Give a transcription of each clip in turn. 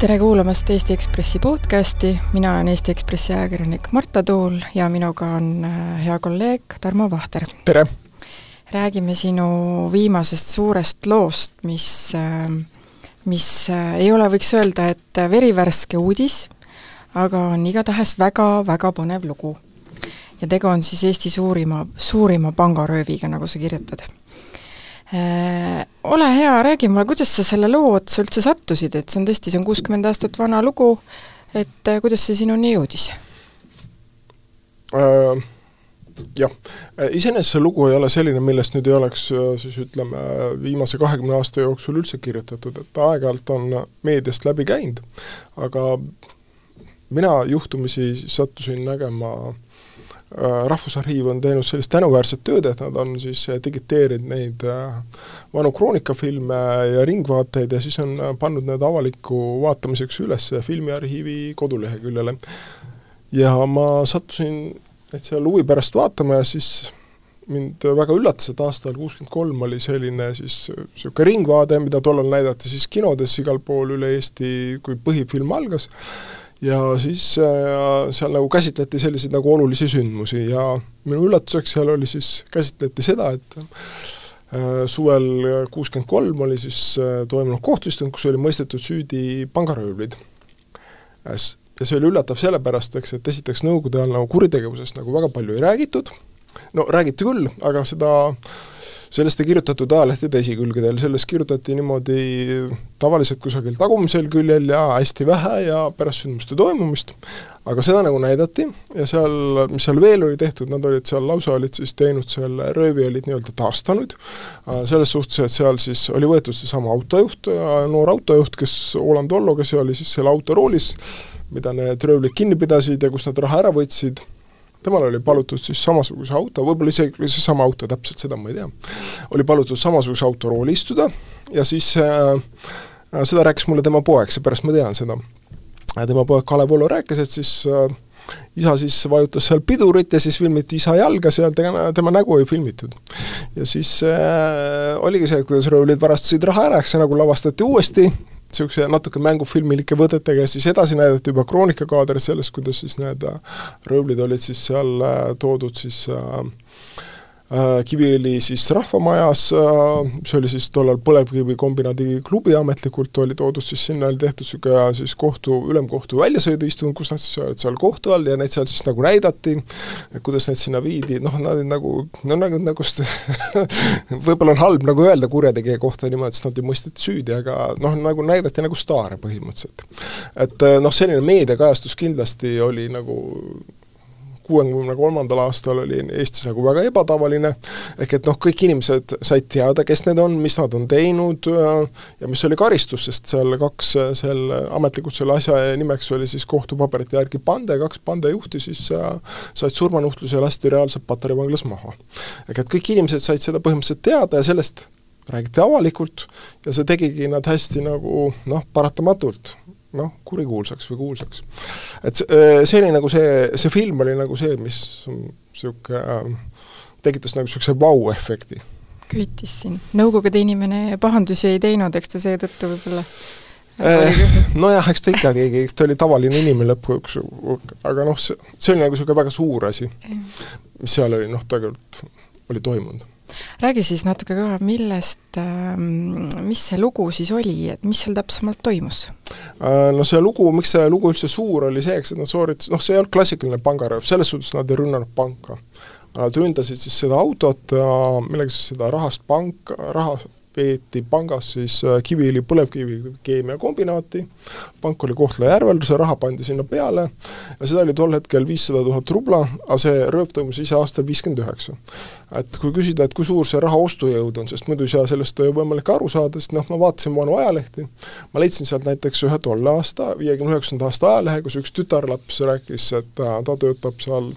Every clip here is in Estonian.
tere kuulamast Eesti Ekspressi podcasti, mina olen Eesti Ekspressi ajakirjanik Marta Tuul ja minuga on äh, hea kolleeg Tarmo Vahter. tere! räägime sinu viimasest suurest loost, mis, äh, mis äh, ei ole, võiks öelda, et verivärske uudis, aga on igatahes väga-väga põnev lugu. ja tegu on siis Eesti suurima, suurima pangarööviga, nagu sa kirjutad ole hea, räägi mulle, kuidas sa selle loo otsa üldse sattusid, et see on tõesti, see on kuuskümmend aastat vana lugu, et äh, kuidas see sinuni jõudis äh,? Jah, iseenesest see lugu ei ole selline, millest nüüd ei oleks siis ütleme, viimase kahekümne aasta jooksul üldse kirjutatud, et aeg-ajalt on meediast läbi käinud, aga mina juhtumisi sattusin nägema äh, Äh, Rahvusarhiiv on teinud sellist tänuväärset tööd, et nad on siis äh, digiteerinud neid äh, vanu kroonikafilme ja ringvaateid ja siis on pannud need avaliku vaatamiseks üles Filmiarhiivi koduleheküljele. ja ma sattusin seal huvi pärast vaatama ja siis mind väga üllatas, et aastal kuuskümmend kolm oli selline siis niisugune ringvaade, mida tollal näidati siis kinodes igal pool üle Eesti, kui põhifilm algas, ja siis äh, seal nagu käsitleti selliseid nagu olulisi sündmusi ja minu üllatuseks seal oli siis, käsitleti seda, et äh, suvel kuuskümmend kolm oli siis äh, toimunud kohtuistung, kus oli mõistetud süüdi pangaröövlid. ja see oli üllatav sellepärast, eks, et esiteks Nõukogude ajal nagu kuritegevusest nagu väga palju ei räägitud, no räägiti küll, aga seda äh, sellest ei kirjutatud ajalehtede esikülgedel, sellest kirjutati niimoodi tavaliselt kusagil tagumisel küljel ja hästi vähe ja pärast sündmuste toimumist, aga seda nagu näidati ja seal, mis seal veel oli tehtud, nad olid seal lausa, olid siis teinud selle röövi, olid nii-öelda taastanud, selles suhtes, et seal siis oli võetud seesama autojuht, noor autojuht, kes, Roland Ollo, kes oli siis seal autoroolis, mida need röövlid kinni pidasid ja kust nad raha ära võtsid temal oli palutud siis samasuguse auto, võib-olla isegi seesama auto, täpselt seda ma ei tea, oli palutud samasuguse autorooli istuda ja siis äh, seda rääkis mulle tema poeg, seepärast ma tean seda. tema poeg Kalev Ollo rääkis, et siis äh, isa siis vajutas seal pidurit ja siis filmiti isa jalga seal, tema, tema nägu ei filmitud. ja siis äh, oligi see, kuidas röövlid varastasid raha ära, eks see nagu lavastati uuesti, niisuguse natuke mängufilmilike võtetega ja siis edasi näidati juba kroonikakaadrit sellest, kuidas siis need röövlid olid siis seal äh, toodud siis äh, Äh, Kiviõli siis Rahvamajas, äh, mis oli siis tollal Põlevkivikombinaadi klubi ametlikult, oli toodud siis sinna, oli tehtud niisugune siis kohtu, ülemkohtu väljasõiduistung, kus nad siis olid seal kohtu all ja neid seal siis nagu näidati, kuidas neid sinna viidi, noh, nad nagu, no nagu, nagu võib-olla on halb nagu öelda kurjategija kohta niimoodi, sest nad ei mõisteti süüdi, aga noh, nagu näidati nagu staare põhimõtteliselt. et noh, selline meediakajastus kindlasti oli nagu kuuekümne kolmandal aastal oli Eestis nagu väga ebatavaline, ehk et noh, kõik inimesed said teada, kes need on, mis nad on teinud ja mis oli karistus, sest seal kaks, selle, ametlikult selle asja nimeks oli siis kohtupaberite järgi pande, kaks pandejuhti siis said surmanuhtluse ja lasti reaalselt Patarei vanglas maha. ehk et kõik inimesed said seda põhimõtteliselt teada ja sellest räägiti avalikult ja see tegigi nad hästi nagu noh, paratamatult noh, kurikuulsaks või kuulsaks. et äh, see oli nagu see, see film oli nagu see, mis niisugune äh, tekitas nagu niisuguse vau-efekti. köitis sind. Nõukogude inimene pahandusi ei teinud, eks ta seetõttu võib-olla äh, nojah, eks ta ikkagi, ta oli tavaline inimene lõpuks, aga noh, see, see oli nagu niisugune väga suur asi, mis seal oli, noh, tegelikult oli toimunud räägi siis natuke ka, millest, ähm, mis see lugu siis oli, et mis seal täpsemalt toimus? Äh, no see lugu, miks see lugu üldse suur oli see, eks, et nad sooritasid, noh, see ei olnud klassikaline pangarööv, selles suhtes nad ei rünnanud panka. Nad ründasid siis seda autot millega siis seda rahast pank, raha peeti pangas siis äh, Kiviõli põlevkivikeemiakombinaati, pank oli Kohtla-Järvel, see raha pandi sinna peale ja seda oli tol hetkel viissada tuhat rubla, aga see rööp toimus ise aastal viiskümmend üheksa. et kui küsida, et kui suur see raha ostujõud on, sest muidu ei saa sellest võimalik aru saada, sest noh, ma vaatasin vanu ajalehti, ma leidsin sealt näiteks ühe tolle aasta, viiekümne üheksanda aasta ajalehe, kus üks tütarlaps rääkis, et ta, ta töötab seal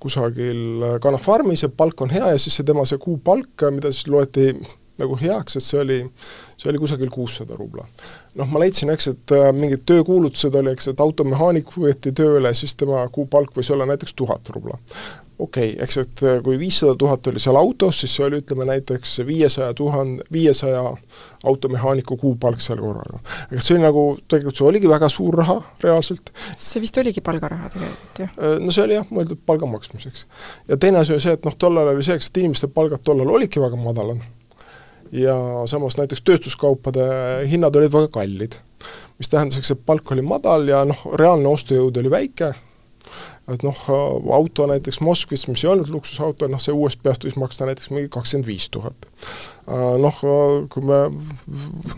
kusagil kanafarmis ja palk on hea ja siis see tema see kuupalk, mida siis loeti nagu heaks, et see oli, see oli kusagil kuussada rubla. noh, ma leidsin, eks, et äh, mingid töökuulutused oli, eks, et automehaanik võeti tööle, siis tema kuupalk võis olla näiteks tuhat rubla. okei okay,, eks et äh, kui viissada tuhat oli seal autos, siis see oli ütleme näiteks viiesaja tuhande, viiesaja automehaaniku kuupalk seal korraga. aga see oli nagu, tegelikult see oligi väga suur raha reaalselt. see vist oligi palgaraha tegelikult, jah? Äh, no see oli jah, mõeldud palga maksmiseks. ja teine asi oli see, et noh, tollal oli see, eks, et inimeste palgad tollal olidki väga madalad ja samas näiteks tööstuskaupade hinnad olid väga kallid. mis tähendas, eks, et palk oli madal ja noh, reaalne ostujõud oli väike et noh, auto näiteks Moskvis, mis ei olnud luksusauto, noh see uuest peast võis maksta näiteks mingi kakskümmend viis tuhat. Noh, kui me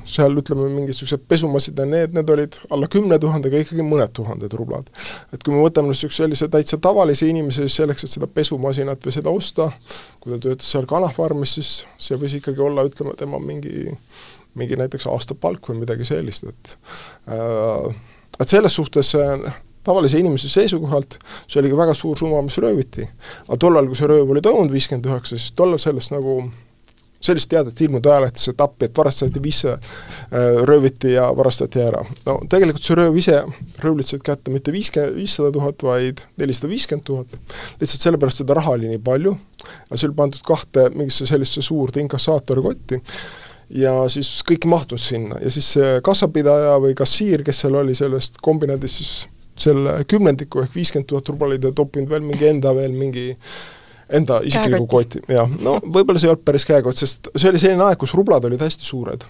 seal ütleme, mingisugused pesumasinad, need, need olid alla kümne tuhandega ikkagi mõned tuhanded rublad. et kui me võtame niisuguse sellise täitsa tavalise inimese, siis selleks, et seda pesumasinat või seda osta, kui ta töötas seal kanafarmis, siis see võis ikkagi olla, ütleme, tema mingi mingi näiteks aastapalk või midagi sellist, et äh, et selles suhtes tavalise inimese seisukohalt see oli ka väga suur summa, mis rööviti. aga tollal, kui see rööv oli toimunud viiskümmend üheksa, siis tollal sellest nagu sellist teadet ilmunud ajalehtesse, et appi, et varastati visse, äh, rööviti ja varastati ära. no tegelikult see rööv ise röövlitsesid kätte mitte viiskümmend, viissada tuhat, vaid nelisada viiskümmend tuhat. lihtsalt sellepärast seda raha oli nii palju see oli pandud kahte mingisse sellisesse suurde inkassaatorikotti ja siis kõik mahtus sinna ja siis see kassapidaja või kassiir, kes seal oli sellest kombinaadist, siis selle kümnendiku ehk viiskümmend tuhat rublit ja toppinud veel mingi enda veel mingi enda isikliku koti, jah, no võib-olla see ei olnud päris käekott, sest see oli selline aeg, kus rublad olid hästi suured.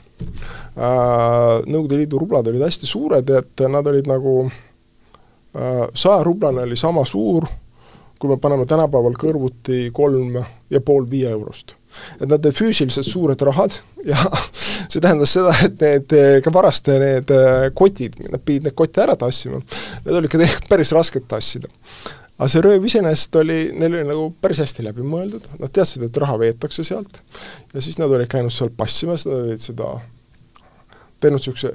Äh,. Nõukogude Liidu rublad olid hästi suured, et nad olid nagu äh, sajarublane oli sama suur, kui me paneme tänapäeval kõrvuti kolm ja pool viie eurost. Et nad olid füüsiliselt suured rahad ja see tähendas seda, et need ka varaste need äh, kotid, nad pidid need kotte ära tassima, need olid ka tegelikult päris rasked tassida. Aga see rööv iseenesest oli, neil oli nagu päris hästi läbi mõeldud, nad teadsid, et raha veetakse sealt. Ja siis nad olid käinud seal passimas, nad olid seda teinud niisuguse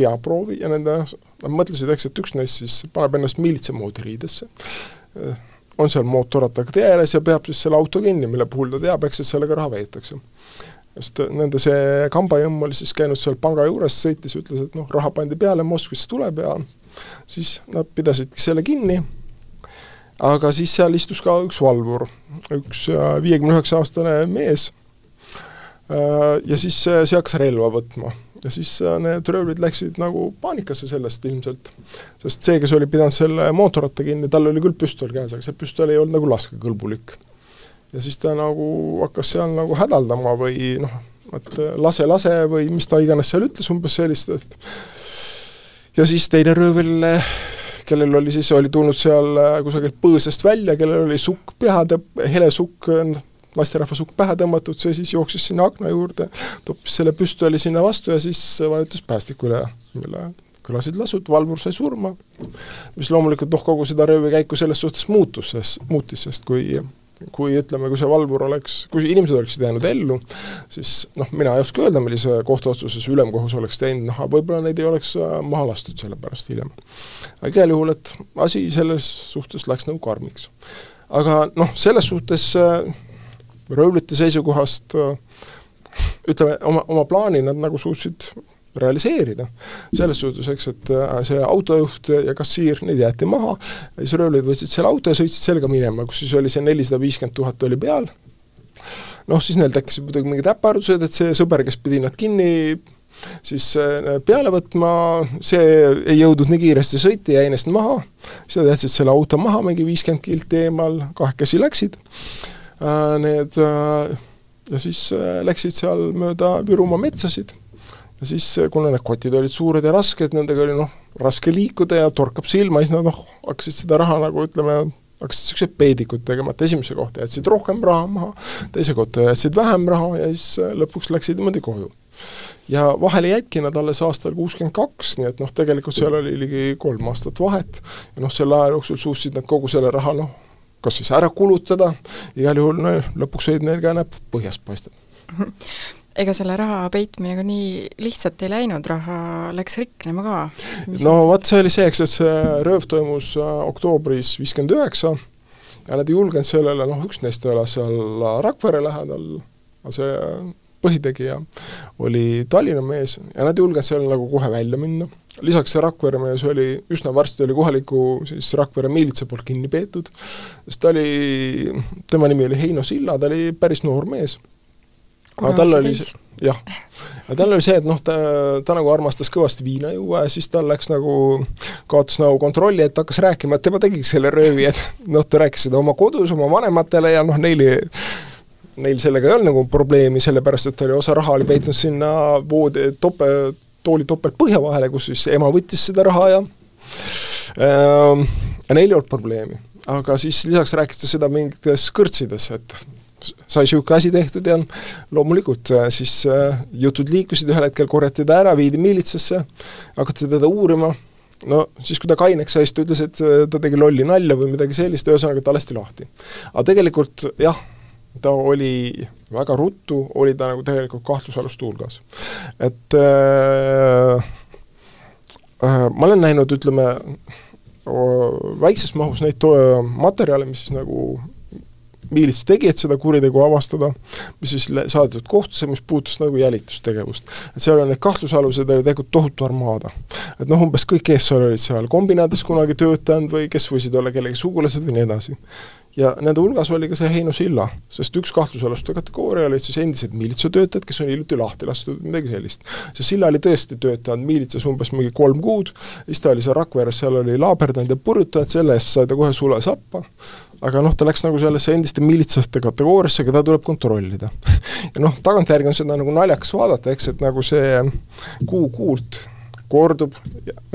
peaproovi ja nende, nad mõtlesid, eks, et üks neist siis paneb ennast miilitsa moodi riidesse on seal mootorrattaga tee ääres ja peab siis selle auto kinni, mille puhul ta teab, eks, et sellega raha veetakse. sest nende see kambajõmm oli siis käinud seal panga juures, sõitis, ütles, et noh, raha pandi peale, Moskvist tuleb ja siis nad pidasidki selle kinni, aga siis seal istus ka üks valvur, üks äh, viiekümne üheksa aastane mees, äh, ja siis see hakkas relva võtma ja siis äh, need röövlid läksid nagu paanikasse sellest ilmselt. sest see, kes oli pidanud selle mootorratta kinni, tal oli küll püstol käes, aga see püstol ei olnud nagu laskekõlbulik. ja siis ta nagu hakkas seal nagu hädaldama või noh, et lase, lase või mis ta iganes seal ütles, umbes sellist, et ja siis teine röövl, kellel oli siis, oli tulnud seal kusagilt põõsast välja, kellel oli sukk peha, hele sukk, naisterahva sukk pähe tõmmatud, see siis jooksis sinna akna juurde, toppis selle püstoli sinna vastu ja siis vajutas päästikule, mille kõlasid lasud, valvur sai surma, mis loomulikult noh, kogu seda röövikäiku selles suhtes muutus, sest, muutis, sest kui kui ütleme, kui see valvur oleks, kui inimesed oleksid jäänud ellu, siis noh, mina ei oska öelda, millise kohtuotsuse see ülemkohus oleks teinud, noh, võib-olla neid ei oleks äh, maha lastud selle pärast hiljem. aga igal juhul, et asi selles suhtes läks nagu karmiks. aga noh, selles suhtes äh, röövlite seisukohast ütleme, oma, oma plaani nad nagu suutsid realiseerida. selles suhtes, eks, et äh, see autojuht ja kassiir, neid jäeti maha, siis röövlid võtsid selle auto ja sõitsid sellega minema, kus siis oli see nelisada viiskümmend tuhat oli peal, noh, siis neil tekkisid muidugi mingid äpardused, et see sõber, kes pidi nad kinni siis äh, peale võtma, see ei jõudnud nii kiiresti sõita, jäi ennast maha, siis nad jätsid selle auto maha mingi viiskümmend kilti eemal, kahekesi läksid. Äh, need ja siis läksid seal mööda Virumaa metsasid ja siis, kuna need kotid olid suured ja rasked, nendega oli noh, raske liikuda ja torkab silma, siis nad noh, hakkasid seda raha nagu ütleme, hakkasid niisuguseid peedikuid tegema, et esimese kohta jätsid rohkem raha maha, teise kohta jätsid vähem raha ja siis lõpuks läksid niimoodi koju. ja vahele jäidki nad alles aastal kuuskümmend kaks, nii et noh, tegelikult seal oli ligi kolm aastat vahet ja noh, selle aja jooksul suutsid nad kogu selle raha noh, kas siis ära kulutada, igal juhul no lõpuks olid neil ka näpp põhjast paistab. ega selle raha peitmine ka nii lihtsalt ei läinud, raha läks riknema ka? no vot, see oli see, eks, et see rööv toimus äh, oktoobris viiskümmend üheksa ja nad ei julgenud sellele, noh üks neist elas seal Rakvere lähedal, see põhitegija oli Tallinna mees ja nad ei julgenud sellele nagu kohe välja minna lisaks see Rakvere mees oli, üsna varsti oli kohaliku siis Rakvere miilitsa poolt kinni peetud, sest ta oli, tema nimi oli Heino Silla, ta oli päris noor mees. Aga tal oli jah, aga tal oli see, et noh, ta, ta nagu armastas kõvasti viina juua ja siis tal läks nagu, kaotas nagu kontrolli, et hakkas rääkima, et tema tegigi selle röövi, et noh, ta rääkis seda oma kodus oma vanematele ja noh, neil ei neil sellega ei olnud nagu probleemi, sellepärast et oli osa raha oli peitnud sinna voodi tope, tooli topeltpõhja vahele, kus siis ema võttis seda raha ja äh, ja neil ei olnud probleemi. aga siis lisaks rääkis ta seda mingites kõrtsides, et sai niisugune asi tehtud ja loomulikult äh, siis äh, jutud liikusid, ühel hetkel korjati ta ära, viidi miilitsasse, hakati teda uurima, no siis, kui ta kaineks sai, siis ta ütles, et äh, ta tegi lolli nalja või midagi sellist, ühesõnaga ta lasti lahti. aga tegelikult jah, ta oli väga ruttu, oli ta nagu tegelikult kahtlusaluste hulgas. et äh, äh, ma olen näinud, ütleme, väikses mahus neid materjale, mis siis nagu miilits tegi, et seda kuritegu avastada, mis siis saadetud kohtusse, mis puudutas nagu jälitustegevust. et seal on need kahtlusalused, oli tegelikult tohutu armaada. et noh, umbes kõik, kes seal olid seal kombinaadis kunagi töötanud või kes võisid olla kellegi sugulased või nii edasi ja nende hulgas oli ka see Heino Silla, sest üks kahtlusaluste kategooria olid siis endised miilitsatöötajad, kes on hiljuti lahti lastud, midagi sellist. see Silla oli tõesti töötanud miilitsas umbes mingi kolm kuud, siis ta oli seal Rakveres, seal oli laaberdanud ja purjutanud, selle eest sai ta kohe sulasappa, aga noh, ta läks nagu sellesse endiste miilitsaste kategooriasse, keda tuleb kontrollida. ja noh, tagantjärgi on seda nagu naljakas vaadata, eks, et nagu see kuu-kuult kordub,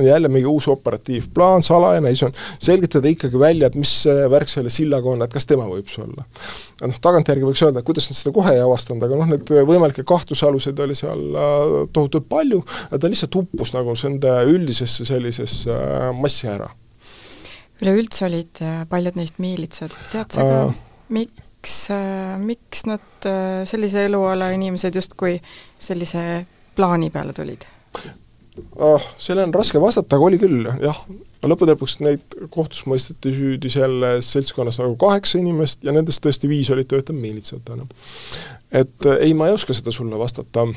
jälle mingi uus operatiivplaan, salajane, siis on selgitada ikkagi välja, et mis värk selle sillaga on, et kas tema võib see olla. noh, tagantjärgi võiks öelda, et kuidas nad seda kohe ei avastanud, aga noh, neid võimalikke kahtlusaluseid oli seal äh, tohutult palju ta lihtsalt uppus nagu nende üldisesse sellisesse äh, massi ära. üleüldse olid äh, paljud neist miilitsad, tead sa ka äh,, miks, miks nad sellise eluala inimesed justkui sellise plaani peale tulid? Ah, sellele on raske vastata, aga oli küll, jah. lõppude lõpuks neid kohtus mõisteti süüdi selles seltskonnas nagu kaheksa inimest ja nendest tõesti viis olid töötanud miilitsatena. et äh, ei, ma ei oska seda sulle vastata.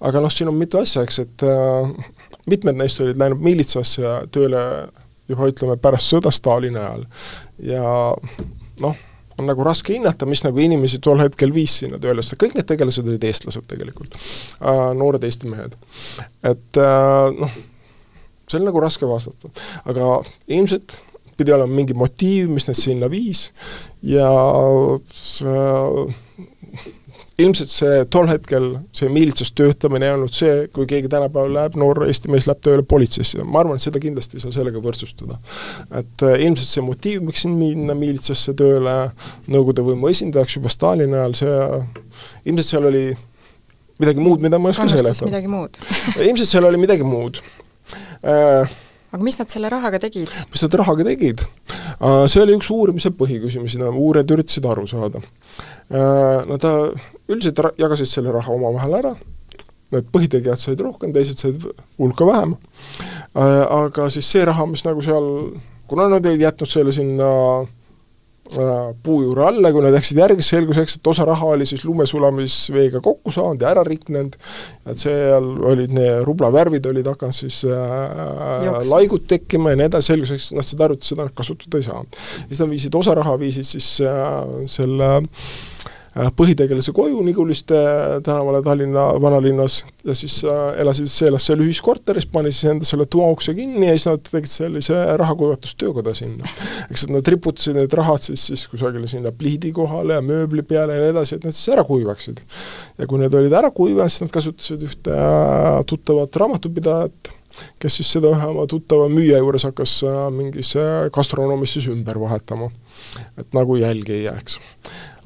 aga noh, siin on mitu asja, eks, et äh, mitmed neist olid läinud miilitsasse tööle juba ütleme, pärast sõda Stalini ajal ja noh, on nagu raske hinnata, mis nagu inimesi tol hetkel viis sinna tööle, sest kõik need tegelased olid eestlased tegelikult äh,, noored Eesti mehed. et äh, noh, see on nagu raske vastata. aga ilmselt pidi olema mingi motiiv, mis neid sinna viis ja see ilmselt see tol hetkel, see miilitsas töötamine ei olnud see, kui keegi tänapäeval läheb, noor Eesti mees läheb tööle politseisse, ma arvan, et seda kindlasti ei saa sellega võrdsustada. et äh, ilmselt see motiiv, miks siin minna miilitsasse tööle Nõukogude võimu esindajaks juba Stalini ajal, see, ilmselt seal oli midagi muud, mida ma ei oska seletada. midagi muud ilmselt seal oli midagi muud äh, aga mis nad selle rahaga tegid? mis nad rahaga tegid? Äh, see oli üks uurimise põhiküsimusi, uurijad üritasid aru saada. Äh, Nad üldiselt jagasid selle raha omavahel ära, need põhitegijad said rohkem, teised said hulka vähem, äh, aga siis see raha, mis nagu seal, kuna nad olid jätnud selle sinna Äh, puu juure alla, kui nad läksid järgi, selgus, eks, et osa raha oli siis lumesulamisveega kokku saanud ja ära riknenud, et seal olid need rublavärvid olid hakanud siis äh, laigud tekkima ja nii edasi, selgus, eks nad seda arvutit, seda kasutada ei saanud. siis nad viisid, osa raha viisid siis äh, selle Äh, põhitegelase koju Niguliste tänavale Tallinna vanalinnas ja siis äh, elasid, see elas seal ühiskorteris, pani siis enda selle toaukse kinni ja siis nad tegid sellise rahakuivatustöökoda sinna. eks nad riputasid need rahad siis, siis kusagile sinna pliidi kohale ja mööbli peale ja nii edasi, et need siis ära kuivaksid. ja kui need olid ära kuivanud, siis nad kasutasid ühte äh, tuttavat raamatupidajat, kes siis seda ühe oma tuttava müüja juures hakkas mingis gastronoomis siis ümber vahetama. et nagu jälgi ei jääks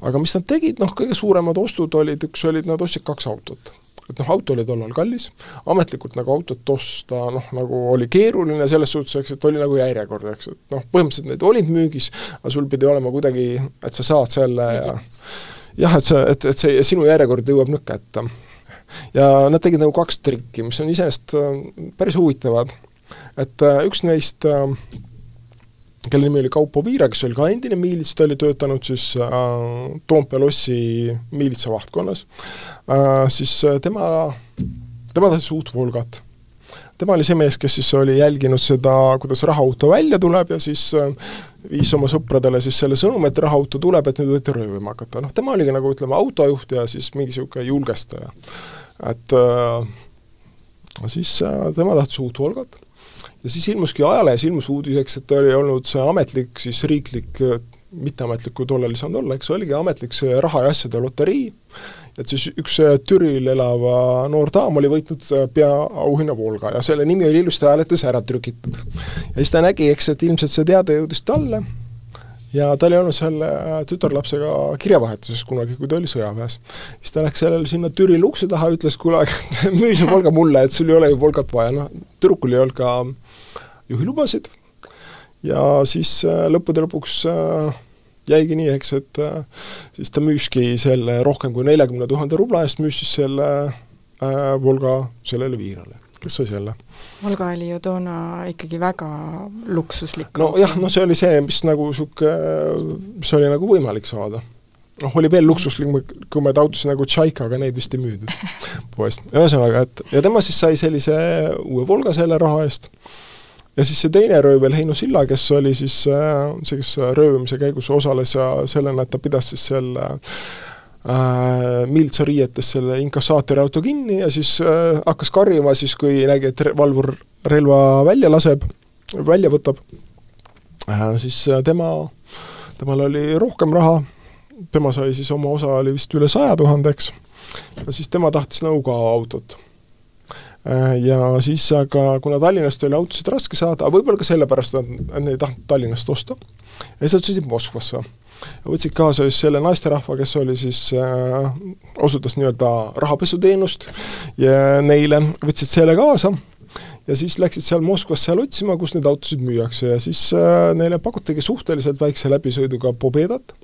aga mis nad tegid, noh, kõige suuremad ostud olid, üks olid, nad ostsid kaks autot et noh, auto oli tollal kallis, ametlikult nagu autot osta noh, nagu oli keeruline selles suhtes, eks, et oli nagu järjekord, eks, et noh, põhimõtteliselt need olid müügis, aga sul pidi olema kuidagi, et sa saad selle ja jah, et sa, et, et see sinu järjekord jõuab nüüd kätte. ja nad tegid nagu kaks trikki, mis on iseenesest äh, päris huvitavad. et äh, üks neist äh, kelle nimi oli Kaupo Viira, kes oli ka endine miilits, ta oli töötanud siis äh, Toompea lossi miilitsa vahtkonnas äh,, siis äh, tema, tema tahtis uut Volgat. tema oli see mees, kes siis oli jälginud seda, kuidas rahaauto välja tuleb ja siis äh, viis oma sõpradele siis selle sõnumi, et rahaauto tuleb, et nüüd võite röövima hakata, noh tema oligi nagu ütleme, autojuht ja siis mingi niisugune julgestaja. et äh, siis äh, tema tahtis uut Volgat ja siis ilmuski ajalehes ilmus uudiseks, et oli olnud see ametlik siis riiklik mitteametlik, kui tollal ei saanud olla, eks oligi ametlik see raha ja asjade loterii, et siis üks Türil elava noor daam oli võitnud peaauhinna Volga ja selle nimi oli ilusti hääletes ära trükitud. ja siis ta nägi, eks, et ilmselt see teade jõudis talle ja ta oli olnud selle tütarlapsega kirjavahetuses kunagi, kui ta oli sõjaväes. siis ta läks sellele sinna Türil ukse taha, ütles, kuule, müü see Volga mulle, et sul ei ole ju Volgat vaja, noh, tüdrukul ei olnud ka juhilubasid ja siis äh, lõppude lõpuks äh, jäigi nii, eks, et äh, siis ta müüski selle rohkem kui neljakümne tuhande rubla eest, müüs siis selle Volga sellele viirale, kes sai selle. Volga oli ju toona ikkagi väga luksuslik. nojah, no see oli see, mis nagu niisugune, mis oli nagu võimalik saada. noh, oli veel luksuslikumaid autosid nagu Tšaika, aga neid vist ei müüdud poest. ühesõnaga, et ja tema siis sai sellise uue Volga selle raha eest ja siis see teine röövel, Heino Silla, kes oli siis äh, see, kes röövimise käigus osales ja sellena, et ta pidas siis selle äh, Miltsa riietes selle inkassaatori auto kinni ja siis äh, hakkas karjuma siis, kui nägi, et valvur relva välja laseb, välja võtab. Äh,, siis äh, tema, temal oli rohkem raha, tema sai siis, oma osa oli vist üle saja tuhande, eks, ja siis tema tahtis ka autot. Äh, ja siis aga, kuna Tallinnast oli autosid raske saada, võib-olla ka sellepärast, et nad ei tahtnud Tallinnast osta, ja siis sõitsid Moskvasse. Võtsid kaasa just selle naisterahva, kes oli siis äh,, osutas nii-öelda rahapesuteenust ja neile võtsid selle kaasa. Ja siis läksid seal Moskvas seal otsima, kus neid autosid müüakse. Ja siis äh, neile pakutigi suhteliselt väikse läbisõiduga Pobedat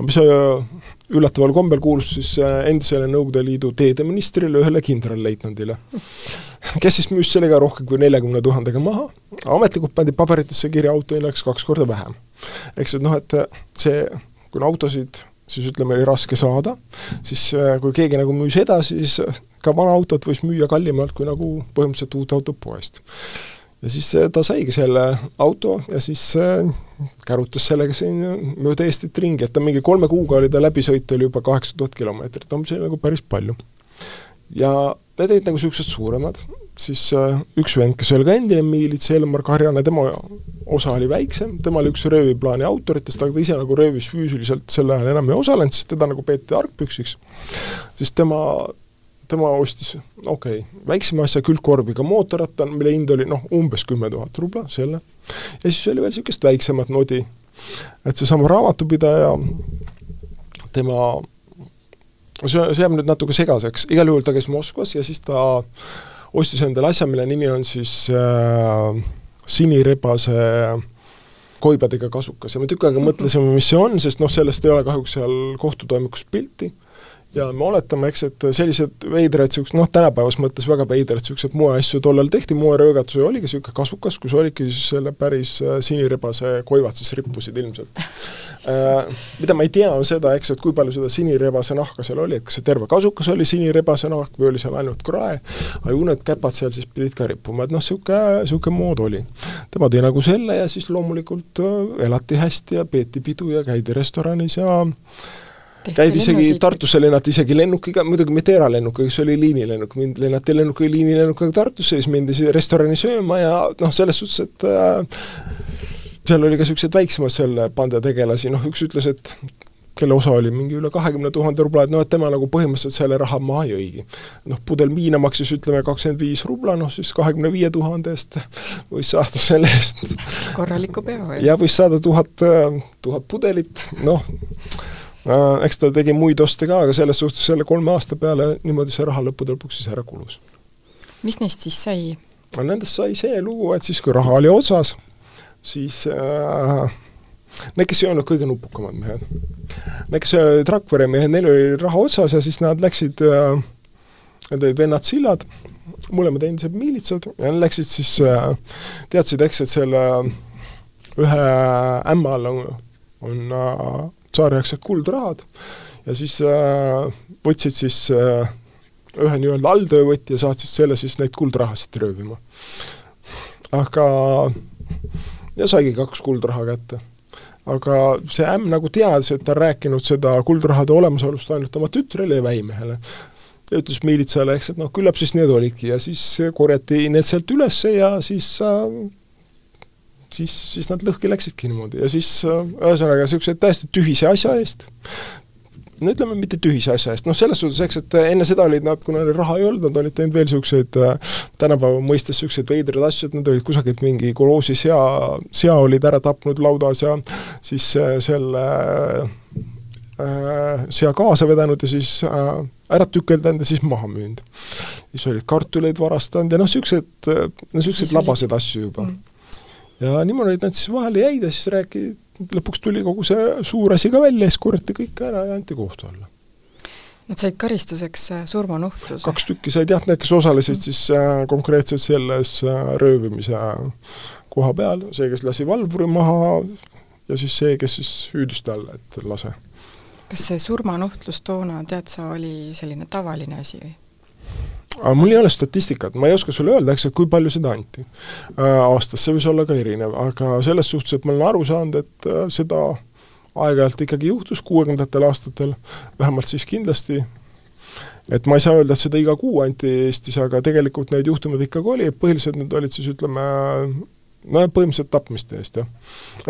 mis äh, üllataval kombel kuulus siis äh, endisele Nõukogude Liidu teedeministrile, ühele kindralleitnandile, kes siis müüs sellega rohkem kui neljakümne tuhandega maha, ametlikult pandi paberitesse kirja auto hinnaks kaks korda vähem. eks et noh, et see, kuna autosid siis ütleme, oli raske saada, siis äh, kui keegi nagu müüs edasi, siis ka vana autot võis müüa kallimalt kui nagu põhimõtteliselt uut autot poest ja siis ta saigi selle auto ja siis äh, kärutas sellega siin mööda Eestit ringi, et ta mingi kolme kuuga oli ta läbisõit oli juba kaheksa tuhat kilomeetrit, no see nagu päris palju. ja need olid nagu niisugused suuremad, siis äh, üks vend, kes oli ka endine miilits, Elmar Karjane, tema osa oli väiksem, tema oli üks rööviplaani autoritest, aga ta ise nagu röövis füüsiliselt sel ajal enam ei osalenud, sest teda nagu peeti argpüksiks, siis tema tema ostis, okei okay,, väiksema asja külgkorbiga mootorratta, mille hind oli noh, umbes kümme tuhat rubla, selle, ja siis oli veel niisugust väiksemat nodi, et seesama raamatupidaja, tema, see, see jääb nüüd natuke segaseks, igal juhul ta käis Moskvas ja siis ta ostis endale asja, mille nimi on siis äh, sinirebase koibadega kasukas. Ja me tükk aega mõtlesime, mis see on, sest noh, sellest ei ole kahjuks seal kohtutoimikus pilti ja me oletame, eks, et sellised veidrad, niisugused noh, tänapäevas mõttes väga veidrad niisugused moeasju tollal tehti, moeröögatus oligi niisugune kasukas, kus oligi siis selle päris äh, sinirebase koivad siis rippusid ilmselt äh,. Mida ma ei tea, on seda, eks, et kui palju seda sinirebase nahka seal oli, et kas see terve kasukas oli sinirebase nahk või oli seal ainult krae, aga ju need käpad seal siis pidid ka rippuma, et noh, niisugune, niisugune mood oli. tema tõi nagu selle ja siis loomulikult äh, elati hästi ja peeti pidu ja käidi restoranis ja käidi isegi, Tartusse lennati isegi lennukiga, muidugi mitte eralennukiga, see oli liinilennuk, mind lennati lennukiga, liinilennukiga Tartusse, siis mindi restorani sööma ja noh, selles suhtes, et äh, seal oli ka niisuguseid väiksemaid selle pande tegelasi, noh üks ütles, et kelle osa oli mingi üle kahekümne tuhande rubla, et noh, et tema nagu põhimõtteliselt selle raha maha jõigi. noh, pudel viina maksis ütleme kakskümmend viis rubla, noh siis kahekümne viie tuhande eest võis saada selle eest korraliku peo, jah? ja võis saada tuhat, tuhat pudelit, noh, eks ta tegi muid oste ka, aga selles suhtes selle kolme aasta peale niimoodi see raha lõppude lõpuks siis ära kulus. mis neist siis sai? no nendest sai see lugu, et siis, kui raha oli otsas, siis äh, need, kes ei olnud kõige nupukamad mehed, need, kes olid Rakvere mehed, neil oli raha otsas ja siis nad läksid äh,, need olid vennad Sillad, mõlemad endised miilitsad, ja nad läksid siis äh,, teadsid, eks, et selle ühe ämma all on, on äh, tsaariaegsed kuldrahad ja siis äh, võtsid siis äh, ühe nii-öelda alltöövõtja, saatis selle siis neid kuldrahasid röövima. aga ja saigi kaks kuldraha kätte. aga see ämm nagu teadis, et ta on rääkinud seda kuldrahade olemasolust ainult oma tütrele ja väimehele. ja ütles miilitsale, eks, et noh, küllap siis need olidki ja siis korjati need sealt üles ja siis äh, siis, siis nad lõhki läksidki niimoodi ja siis äh, ühesõnaga niisuguse täiesti tühise asja eest. No ütleme, mitte tühise asja eest, noh selles suhtes, eks, et enne seda olid nad, kuna neil raha ei olnud, nad olid teinud veel niisuguseid äh, tänapäeva mõistes niisuguseid veidraid asju, et nad olid kusagilt mingi koloosi sea, sea olid ära tapnud laudas ja siis äh, selle äh, sea kaasa vedanud ja siis äh, ära tükeldanud ja siis maha müünud. siis olid kartuleid varastanud ja noh, niisugused, no niisuguseid labaseid asju juba. Mm ja niimoodi nad siis vahele jäid ja siis rääki-, lõpuks tuli kogu see suur asi ka välja, siis korjati kõik ära ja anti kohtu alla. Nad said karistuseks äh, surmanuhtluse? kaks tükki said jah, need, kes osalesid mm. siis äh, konkreetselt selles äh, röövimise koha peal, see, kes lasi valvuri maha ja siis see, kes siis hüüdis talle, et lase. kas see surmanuhtlus toona, tead sa, oli selline tavaline asi või? Aga mul ei ole statistikat, ma ei oska sulle öelda, eks, et kui palju seda anti. Äh, aastas, see võis olla ka erinev, aga selles suhtes, et ma olen aru saanud, et äh, seda aeg-ajalt ikkagi juhtus kuuekümnendatel aastatel, vähemalt siis kindlasti, et ma ei saa öelda, et seda iga kuu anti Eestis, aga tegelikult neid juhtumeid ikkagi oli, põhiliselt need olid siis ütleme, no põhimõtteliselt tapmiste eest, jah.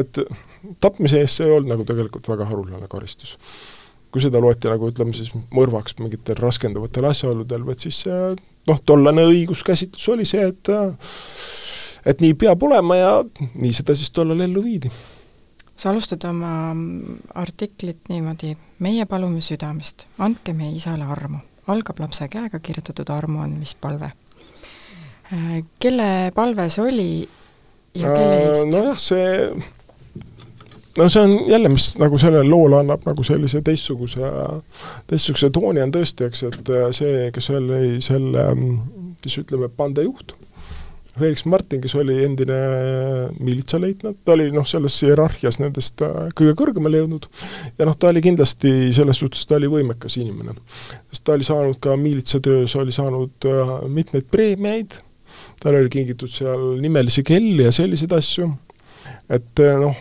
et tapmise eest see ei olnud nagu tegelikult väga haruldane karistus kui seda loeti nagu ütleme siis mõrvaks mingitel raskenduvatel asjaoludel, vaid siis noh, tollane õiguskäsitlus oli see, et et nii peab olema ja nii seda siis tollal ellu viidi. sa alustad oma artiklit niimoodi, meie palume südamest, andke meie isale armu. algab lapse käega kirjutatud armuandmispalve. kelle palve see oli ja kelle eest? nojah, see no see on jälle, mis nagu sellele loole annab nagu sellise teistsuguse, teistsuguse tooni, on tõesti, eks, et äh, see, kes oli selle, siis ütleme, pandejuht, Felix Martin, kes oli endine miilitsaleitnant, ta oli noh, selles hierarhias nendest äh, kõige kõrgemale jõudnud. Ja noh, ta oli kindlasti selles suhtes, ta oli võimekas inimene. sest ta oli saanud ka miilitsatöös, oli saanud äh, mitmeid preemiaid, tal oli kingitud seal nimelisi kelli ja selliseid asju, et noh,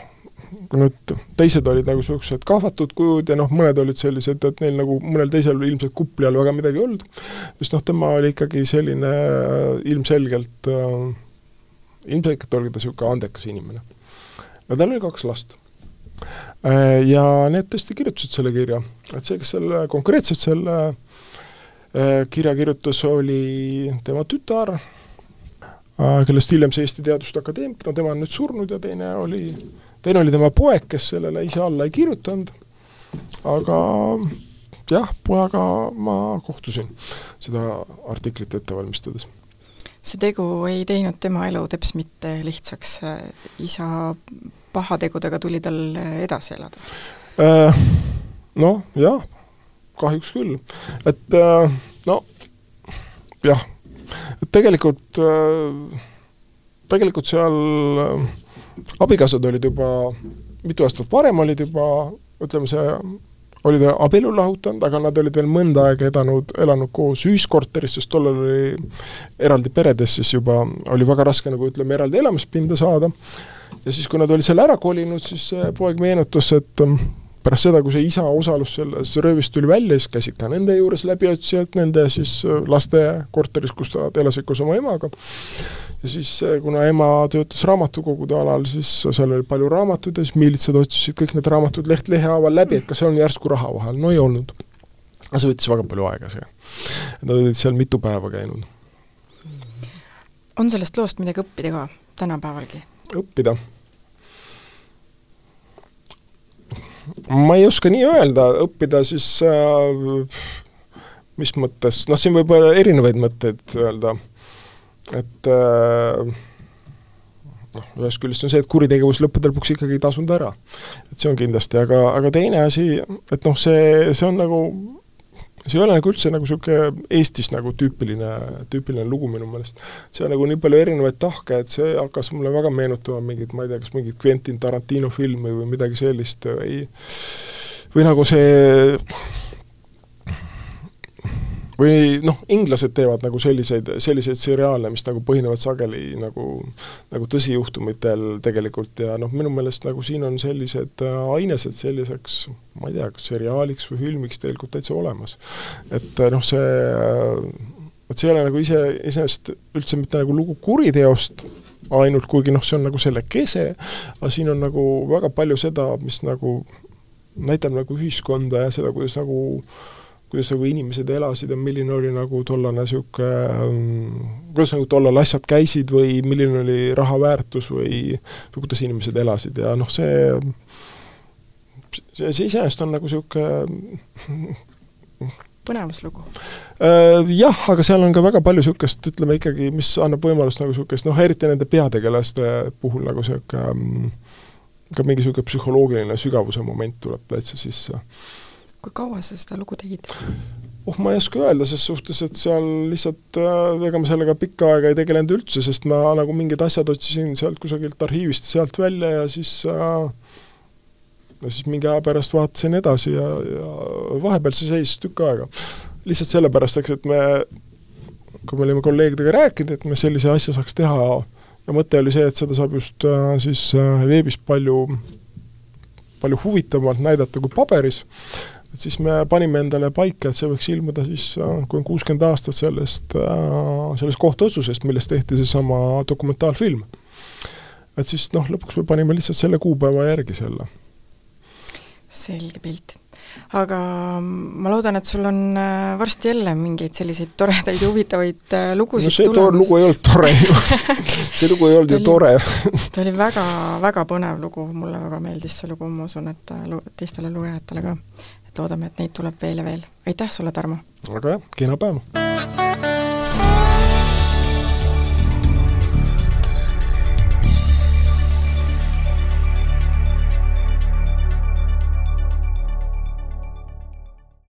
nüüd teised olid nagu niisugused kahvatud kujud ja noh, mõned olid sellised, et neil nagu mõnel teisel ilmselt kupli all väga midagi ei olnud, sest noh, tema oli ikkagi selline äh, ilmselgelt äh,, ilmselgelt oli ta niisugune andekas inimene. no tal oli kaks last äh,. Ja need tõesti kirjutasid selle kirja, et see, kes selle, konkreetselt selle kirja kirjutas, oli tema tütar kellest hiljem sai Eesti Teaduste Akadeemik, no tema on nüüd surnud ja teine oli teine oli tema poeg, kes sellele ise alla ei kirjutanud, aga jah, pojaga ma kohtusin seda artiklit ette valmistades. see tegu ei teinud tema elu teps mitte lihtsaks, isa pahategudega tuli tal edasi elada? Noh, jah, kahjuks küll. et äh, no jah, et tegelikult, äh, tegelikult seal abikaasad olid juba, mitu aastat varem olid juba, ütleme see, olid abielu lahutanud, aga nad olid veel mõnda aega edanud, elanud koos ühiskorteris, sest tollal oli eraldi peredes siis juba, oli väga raske nagu ütleme, eraldi elamispinda saada, ja siis, kui nad olid selle ära kolinud, siis poeg meenutas, et pärast seda, kui see isa osalus selles röövis tuli välja, siis käisid ka nende juures läbiotsijad, nende siis laste korteris, kus nad elasid koos oma emaga, ja siis, eh, kuna ema töötas raamatukogude alal, siis seal oli palju raamatuid ja siis miilitsad otsisid kõik need raamatud leht lehe haaval läbi, et kas seal on järsku raha vahel, no ei olnud. aga see võttis väga palju aega, see. Nad olid seal mitu päeva käinud. on sellest loost midagi õppida ka, tänapäevalgi? õppida? Ma ei oska nii öelda, õppida siis äh, mis mõttes, noh, siin võib erinevaid mõtteid öelda et äh, noh, ühest küljest on see, et kuritegevus lõppude lõpuks ikkagi ei tasunud ära. et see on kindlasti, aga, aga teine asi, et noh, see, see on nagu, see ei ole nagu üldse nagu niisugune Eestis nagu tüüpiline, tüüpiline lugu minu meelest. see on nagu nii palju erinevaid tahke, et see hakkas mulle väga meenutama mingit, ma ei tea, kas mingit Quentin Tarantino filmi või midagi sellist või või nagu see või noh, inglased teevad nagu selliseid, selliseid seriaale, mis nagu põhinevad sageli nagu, nagu tõsijuhtumitel tegelikult ja noh, minu meelest nagu siin on sellised äh, ainesed selliseks, ma ei tea, kas seriaaliks või filmiks tegelikult täitsa olemas. et äh, noh, see, vot see ei ole nagu ise, iseenesest üldse mitte nagu lugu kuriteost, ainult kuigi noh, see on nagu selle kese, aga siin on nagu väga palju seda, mis nagu näitab nagu ühiskonda ja seda, kuidas nagu äh, kuidas nagu inimesed elasid ja milline oli nagu tollane niisugune, ähm, kuidas nagu tollal asjad käisid või milline oli raha väärtus või või kuidas inimesed elasid ja noh, see see, see iseenesest on nagu niisugune põnevuslugu? Äh, jah, aga seal on ka väga palju niisugust, ütleme ikkagi, mis annab võimalust nagu niisugust noh, eriti nende peategelaste puhul nagu niisugune ähm, ka mingi niisugune psühholoogiline sügavuse moment tuleb täitsa sisse kui kaua sa seda lugu tegid? oh, ma ei oska öelda, ses suhtes, et seal lihtsalt äh, ega ma sellega pikka aega ei tegelenud üldse, sest ma nagu mingid asjad otsisin sealt kusagilt arhiivist sealt välja ja siis äh, ja siis mingi aja pärast vaatasin edasi ja, ja vahepeal see seisis tükk aega. lihtsalt sellepärast, eks, et me, kui me olime kolleegidega rääkinud, et me sellise asja saaks teha, ja mõte oli see, et seda saab just äh, siis äh, veebis palju, palju huvitavamalt näidata kui paberis, et siis me panime endale paika, et see võiks ilmuda siis, äh, kui on kuuskümmend aastat sellest, äh, sellest kohtuotsusest, millest tehti seesama dokumentaalfilm. et siis noh, lõpuks me panime lihtsalt selle kuupäeva järgi selle. selge pilt. aga ma loodan, et sul on äh, varsti jälle mingeid selliseid toredaid ja huvitavaid lugusid no see tulemas. lugu ei olnud tore ju see lugu ei olnud ju tore ta oli väga, väga põnev lugu, mulle väga meeldis see lugu, ma usun, et teistele lugejatele ka et loodame, et neid tuleb veel ja veel. aitäh sulle, Tarmo! väga hea, kena päeva!